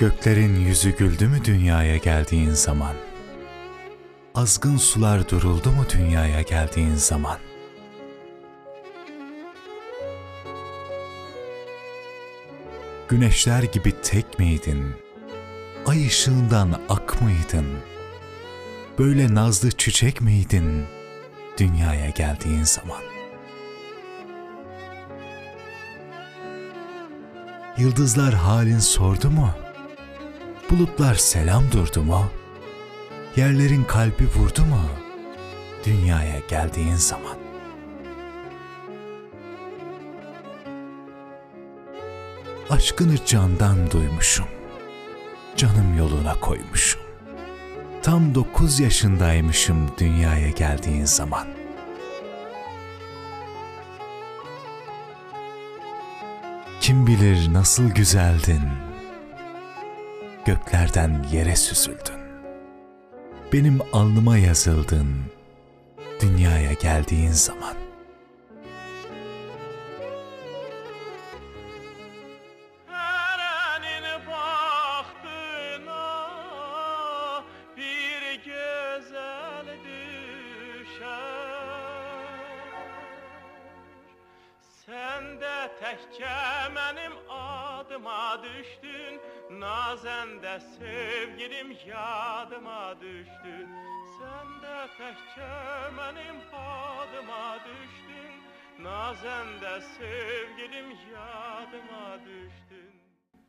Göklerin yüzü güldü mü dünyaya geldiğin zaman? Azgın sular duruldu mu dünyaya geldiğin zaman? Güneşler gibi tek miydin? Ay ışığından ak mıydın? Böyle nazlı çiçek miydin dünyaya geldiğin zaman? Yıldızlar halin sordu mu? Bulutlar selam durdu mu? Yerlerin kalbi vurdu mu? Dünyaya geldiğin zaman. Aşkını candan duymuşum. Canım yoluna koymuşum. Tam dokuz yaşındaymışım dünyaya geldiğin zaman. Kim bilir nasıl güzeldin. Göklerden yere süzüldün. Benim alnıma yazıldın. Dünyaya geldiğin zaman. Bahtına bir güzel düşer Sen de təhkə mənim adıma düşdün Nazəndə sevgilim yadıma düşdün Sen de təhkə mənim adıma düşdün Nazəndə sevgilim yadıma düşdü